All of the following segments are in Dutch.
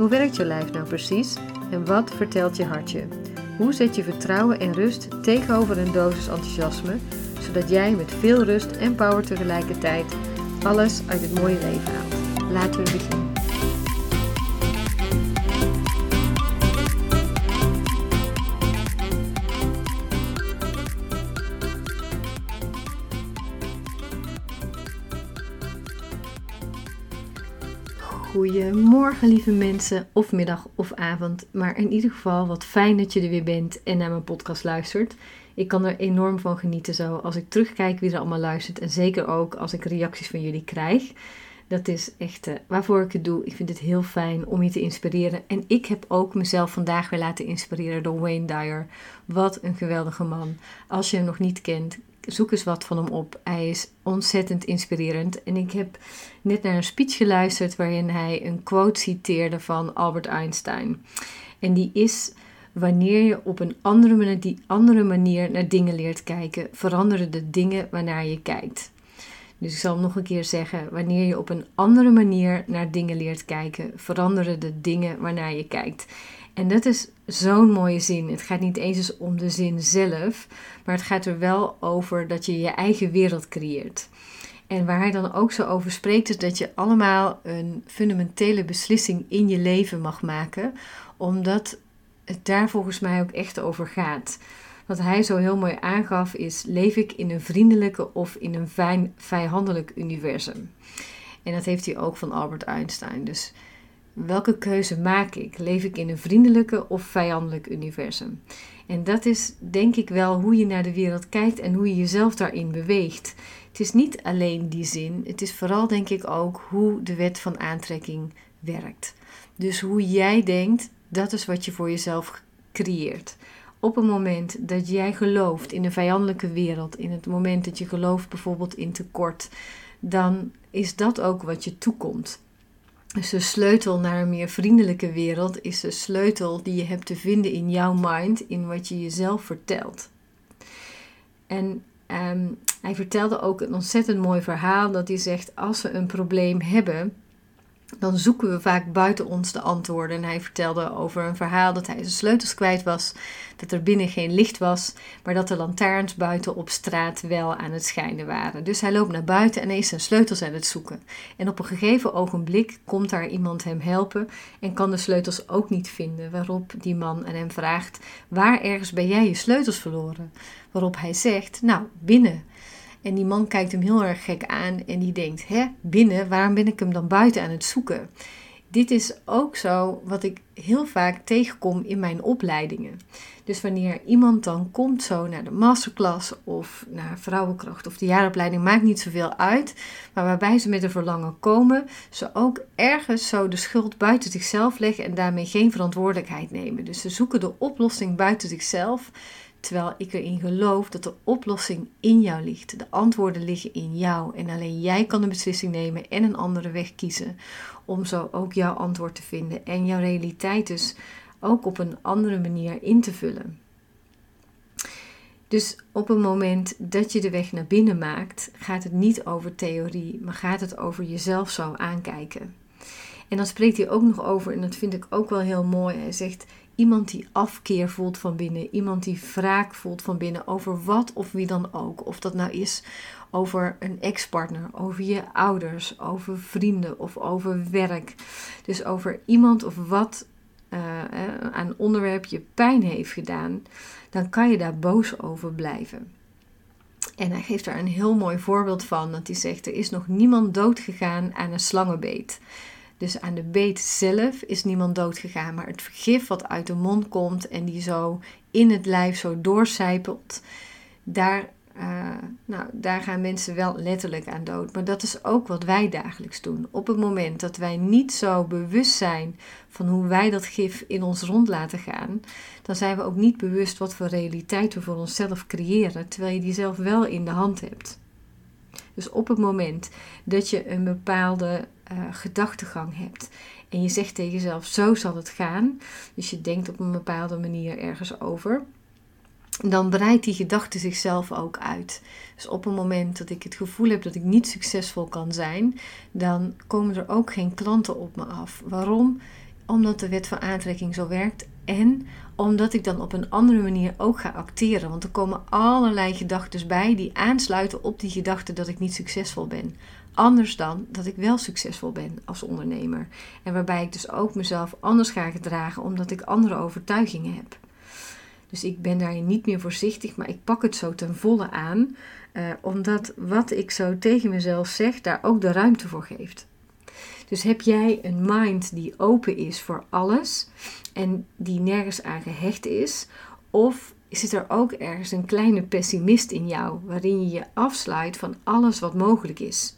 Hoe werkt je lijf nou precies en wat vertelt je hartje? Hoe zet je vertrouwen en rust tegenover een dosis enthousiasme, zodat jij met veel rust en power tegelijkertijd alles uit het mooie leven haalt? Laten we beginnen. Goedemorgen lieve mensen, of middag of avond. Maar in ieder geval wat fijn dat je er weer bent en naar mijn podcast luistert. Ik kan er enorm van genieten zo als ik terugkijk wie er allemaal luistert. En zeker ook als ik reacties van jullie krijg. Dat is echt uh, waarvoor ik het doe. Ik vind het heel fijn om je te inspireren. En ik heb ook mezelf vandaag weer laten inspireren door Wayne Dyer. Wat een geweldige man. Als je hem nog niet kent, zoek eens wat van hem op. Hij is ontzettend inspirerend. En ik heb net naar een speech geluisterd waarin hij een quote citeerde van Albert Einstein. En die is: Wanneer je op een andere manier, die andere manier naar dingen leert kijken, veranderen de dingen waarnaar je kijkt. Dus ik zal hem nog een keer zeggen: wanneer je op een andere manier naar dingen leert kijken, veranderen de dingen waarnaar je kijkt. En dat is zo'n mooie zin. Het gaat niet eens om de zin zelf, maar het gaat er wel over dat je je eigen wereld creëert. En waar hij dan ook zo over spreekt, is dat je allemaal een fundamentele beslissing in je leven mag maken, omdat het daar volgens mij ook echt over gaat. Wat hij zo heel mooi aangaf is: leef ik in een vriendelijke of in een vijandelijk universum? En dat heeft hij ook van Albert Einstein. Dus welke keuze maak ik? Leef ik in een vriendelijke of vijandelijk universum? En dat is denk ik wel hoe je naar de wereld kijkt en hoe je jezelf daarin beweegt. Het is niet alleen die zin, het is vooral denk ik ook hoe de wet van aantrekking werkt. Dus hoe jij denkt, dat is wat je voor jezelf creëert. Op het moment dat jij gelooft in een vijandelijke wereld, in het moment dat je gelooft bijvoorbeeld in tekort, dan is dat ook wat je toekomt. Dus de sleutel naar een meer vriendelijke wereld is de sleutel die je hebt te vinden in jouw mind, in wat je jezelf vertelt. En ehm, hij vertelde ook een ontzettend mooi verhaal dat hij zegt: als we een probleem hebben, dan zoeken we vaak buiten ons de antwoorden. En hij vertelde over een verhaal dat hij zijn sleutels kwijt was, dat er binnen geen licht was, maar dat de lantaarns buiten op straat wel aan het schijnen waren. Dus hij loopt naar buiten en is zijn sleutels aan het zoeken. En op een gegeven ogenblik komt daar iemand hem helpen en kan de sleutels ook niet vinden, waarop die man aan hem vraagt: Waar ergens ben jij je sleutels verloren? Waarop hij zegt: Nou, binnen. En die man kijkt hem heel erg gek aan en die denkt: hè, binnen, waarom ben ik hem dan buiten aan het zoeken? Dit is ook zo wat ik heel vaak tegenkom in mijn opleidingen. Dus wanneer iemand dan komt zo naar de masterclass of naar vrouwenkracht of de jaaropleiding, maakt niet zoveel uit. Maar waarbij ze met een verlangen komen, ze ook ergens zo de schuld buiten zichzelf leggen en daarmee geen verantwoordelijkheid nemen. Dus ze zoeken de oplossing buiten zichzelf. Terwijl ik erin geloof dat de oplossing in jou ligt. De antwoorden liggen in jou. En alleen jij kan de beslissing nemen en een andere weg kiezen. Om zo ook jouw antwoord te vinden. En jouw realiteit dus ook op een andere manier in te vullen. Dus op het moment dat je de weg naar binnen maakt, gaat het niet over theorie, maar gaat het over jezelf zo aankijken. En dan spreekt hij ook nog over, en dat vind ik ook wel heel mooi. Hij zegt: Iemand die afkeer voelt van binnen, iemand die wraak voelt van binnen over wat of wie dan ook. Of dat nou is over een ex-partner, over je ouders, over vrienden of over werk. Dus over iemand of wat uh, aan onderwerp je pijn heeft gedaan, dan kan je daar boos over blijven. En hij geeft daar een heel mooi voorbeeld van, dat hij zegt: Er is nog niemand doodgegaan aan een slangenbeet. Dus aan de beet zelf is niemand dood gegaan, maar het vergif wat uit de mond komt en die zo in het lijf zo doorcijpelt, daar uh, nou, daar gaan mensen wel letterlijk aan dood. Maar dat is ook wat wij dagelijks doen. Op het moment dat wij niet zo bewust zijn van hoe wij dat gif in ons rond laten gaan, dan zijn we ook niet bewust wat voor realiteit we voor onszelf creëren, terwijl je die zelf wel in de hand hebt. Dus op het moment dat je een bepaalde uh, gedachtegang hebt en je zegt tegen jezelf: zo zal het gaan, dus je denkt op een bepaalde manier ergens over dan breidt die gedachte zichzelf ook uit. Dus op een moment dat ik het gevoel heb dat ik niet succesvol kan zijn, dan komen er ook geen klanten op me af. Waarom? Omdat de wet van aantrekking zo werkt en omdat ik dan op een andere manier ook ga acteren. Want er komen allerlei gedachten bij die aansluiten op die gedachte dat ik niet succesvol ben. Anders dan dat ik wel succesvol ben als ondernemer. En waarbij ik dus ook mezelf anders ga gedragen omdat ik andere overtuigingen heb. Dus ik ben daarin niet meer voorzichtig, maar ik pak het zo ten volle aan, uh, omdat wat ik zo tegen mezelf zeg, daar ook de ruimte voor geeft. Dus heb jij een mind die open is voor alles en die nergens aan gehecht is, of zit er ook ergens een kleine pessimist in jou, waarin je je afsluit van alles wat mogelijk is?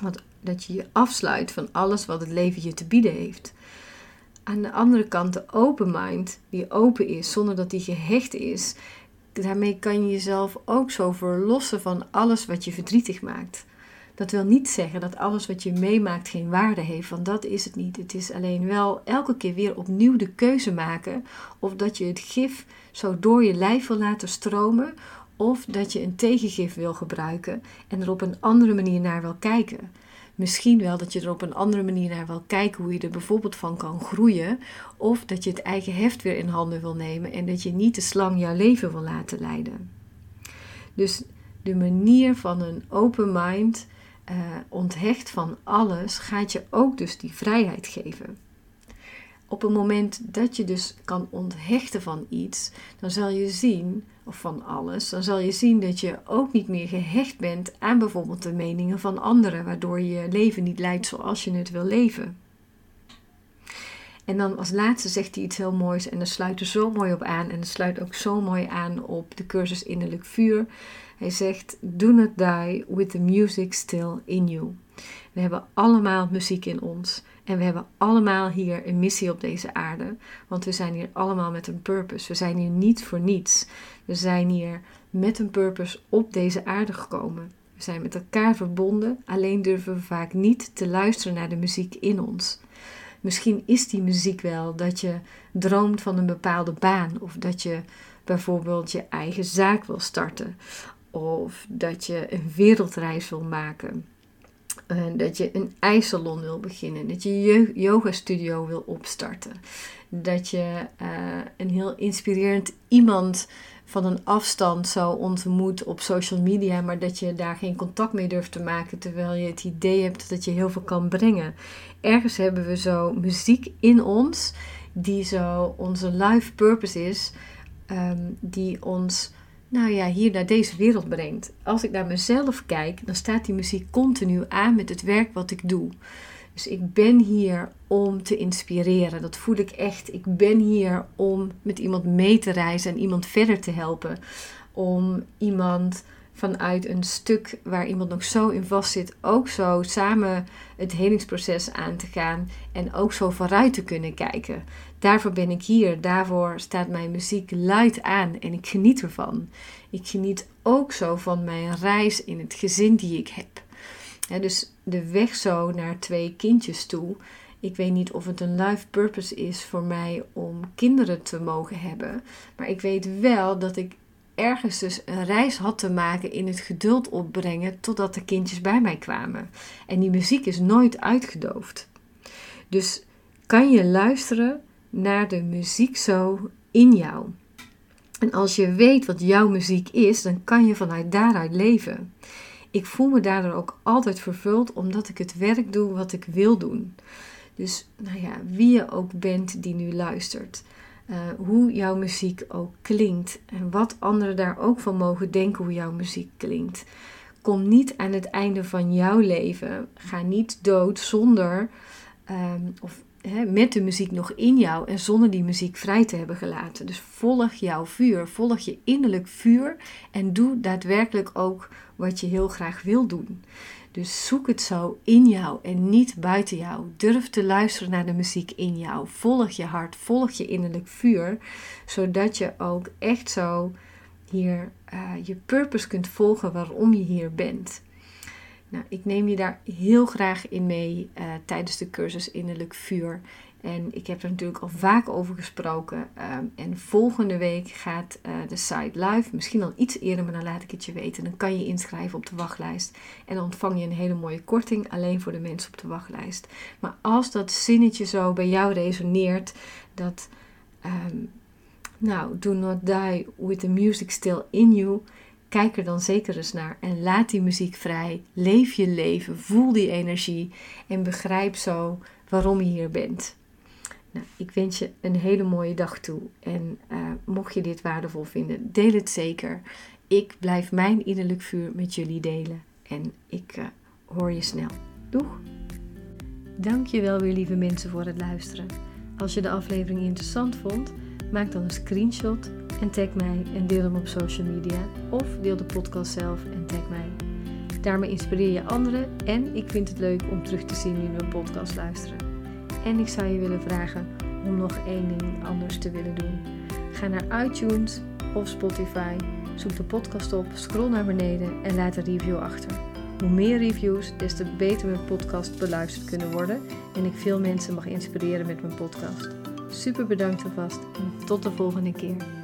Want dat je je afsluit van alles wat het leven je te bieden heeft. Aan de andere kant de open mind, die open is zonder dat die gehecht is, daarmee kan je jezelf ook zo verlossen van alles wat je verdrietig maakt. Dat wil niet zeggen dat alles wat je meemaakt geen waarde heeft, want dat is het niet. Het is alleen wel elke keer weer opnieuw de keuze maken of dat je het gif zo door je lijf wil laten stromen of dat je een tegengif wil gebruiken en er op een andere manier naar wil kijken misschien wel dat je er op een andere manier naar wil kijken hoe je er bijvoorbeeld van kan groeien. Of dat je het eigen heft weer in handen wil nemen en dat je niet de slang jouw leven wil laten leiden. Dus de manier van een open mind, uh, onthecht van alles, gaat je ook dus die vrijheid geven op het moment dat je dus kan onthechten van iets, dan zal je zien, of van alles, dan zal je zien dat je ook niet meer gehecht bent aan bijvoorbeeld de meningen van anderen, waardoor je je leven niet leidt zoals je het wil leven. En dan als laatste zegt hij iets heel moois en daar sluit er zo mooi op aan en dat sluit ook zo mooi aan op de cursus Innerlijk Vuur. Hij zegt: Do not die with the music still in you. We hebben allemaal muziek in ons. En we hebben allemaal hier een missie op deze aarde. Want we zijn hier allemaal met een purpose. We zijn hier niet voor niets. We zijn hier met een purpose op deze aarde gekomen. We zijn met elkaar verbonden, alleen durven we vaak niet te luisteren naar de muziek in ons. Misschien is die muziek wel dat je droomt van een bepaalde baan, of dat je bijvoorbeeld je eigen zaak wil starten, of dat je een wereldreis wil maken, uh, dat je een ijsalon wil beginnen, dat je je yoga studio wil opstarten, dat je uh, een heel inspirerend iemand van een afstand zo ontmoet op social media, maar dat je daar geen contact mee durft te maken, terwijl je het idee hebt dat je heel veel kan brengen. Ergens hebben we zo muziek in ons, die zo onze life purpose is, um, die ons nou ja, hier naar deze wereld brengt. Als ik naar mezelf kijk, dan staat die muziek continu aan met het werk wat ik doe. Dus ik ben hier om te inspireren. Dat voel ik echt. Ik ben hier om met iemand mee te reizen en iemand verder te helpen. Om iemand vanuit een stuk waar iemand nog zo in vast zit, ook zo samen het helingsproces aan te gaan en ook zo vooruit te kunnen kijken. Daarvoor ben ik hier, daarvoor staat mijn muziek luid aan en ik geniet ervan. Ik geniet ook zo van mijn reis in het gezin die ik heb. Dus de weg zo naar twee kindjes toe. Ik weet niet of het een life purpose is voor mij om kinderen te mogen hebben. Maar ik weet wel dat ik ergens dus een reis had te maken in het geduld opbrengen totdat de kindjes bij mij kwamen. En die muziek is nooit uitgedoofd. Dus kan je luisteren naar de muziek zo in jou. En als je weet wat jouw muziek is, dan kan je vanuit daaruit leven. Ik voel me daardoor ook altijd vervuld omdat ik het werk doe wat ik wil doen. Dus nou ja, wie je ook bent die nu luistert. Eh, hoe jouw muziek ook klinkt en wat anderen daar ook van mogen denken hoe jouw muziek klinkt. Kom niet aan het einde van jouw leven. Ga niet dood zonder, um, of met de muziek nog in jou en zonder die muziek vrij te hebben gelaten. Dus volg jouw vuur, volg je innerlijk vuur en doe daadwerkelijk ook wat je heel graag wil doen. Dus zoek het zo in jou en niet buiten jou. Durf te luisteren naar de muziek in jou. Volg je hart, volg je innerlijk vuur, zodat je ook echt zo hier uh, je purpose kunt volgen waarom je hier bent. Nou, ik neem je daar heel graag in mee uh, tijdens de cursus Innerlijk Vuur. En ik heb er natuurlijk al vaak over gesproken. Um, en volgende week gaat uh, de site live. Misschien al iets eerder, maar dan laat ik het je weten. Dan kan je inschrijven op de wachtlijst. En dan ontvang je een hele mooie korting alleen voor de mensen op de wachtlijst. Maar als dat zinnetje zo bij jou resoneert, dat um, nou, do not die with the music still in you. Kijk er dan zeker eens naar en laat die muziek vrij. Leef je leven, voel die energie en begrijp zo waarom je hier bent. Nou, ik wens je een hele mooie dag toe. En uh, mocht je dit waardevol vinden, deel het zeker. Ik blijf mijn innerlijk vuur met jullie delen. En ik uh, hoor je snel. Doeg! Dankjewel weer lieve mensen voor het luisteren. Als je de aflevering interessant vond, maak dan een screenshot en tag mij en deel hem op social media. Of deel de podcast zelf en tag mij. Daarmee inspireer je anderen en ik vind het leuk om terug te zien wie mijn podcast luisteren. En ik zou je willen vragen om nog één ding anders te willen doen. Ga naar iTunes of Spotify, zoek de podcast op, scroll naar beneden en laat een review achter. Hoe meer reviews, des te beter mijn podcast beluisterd kunnen worden en ik veel mensen mag inspireren met mijn podcast. Super bedankt alvast en tot de volgende keer.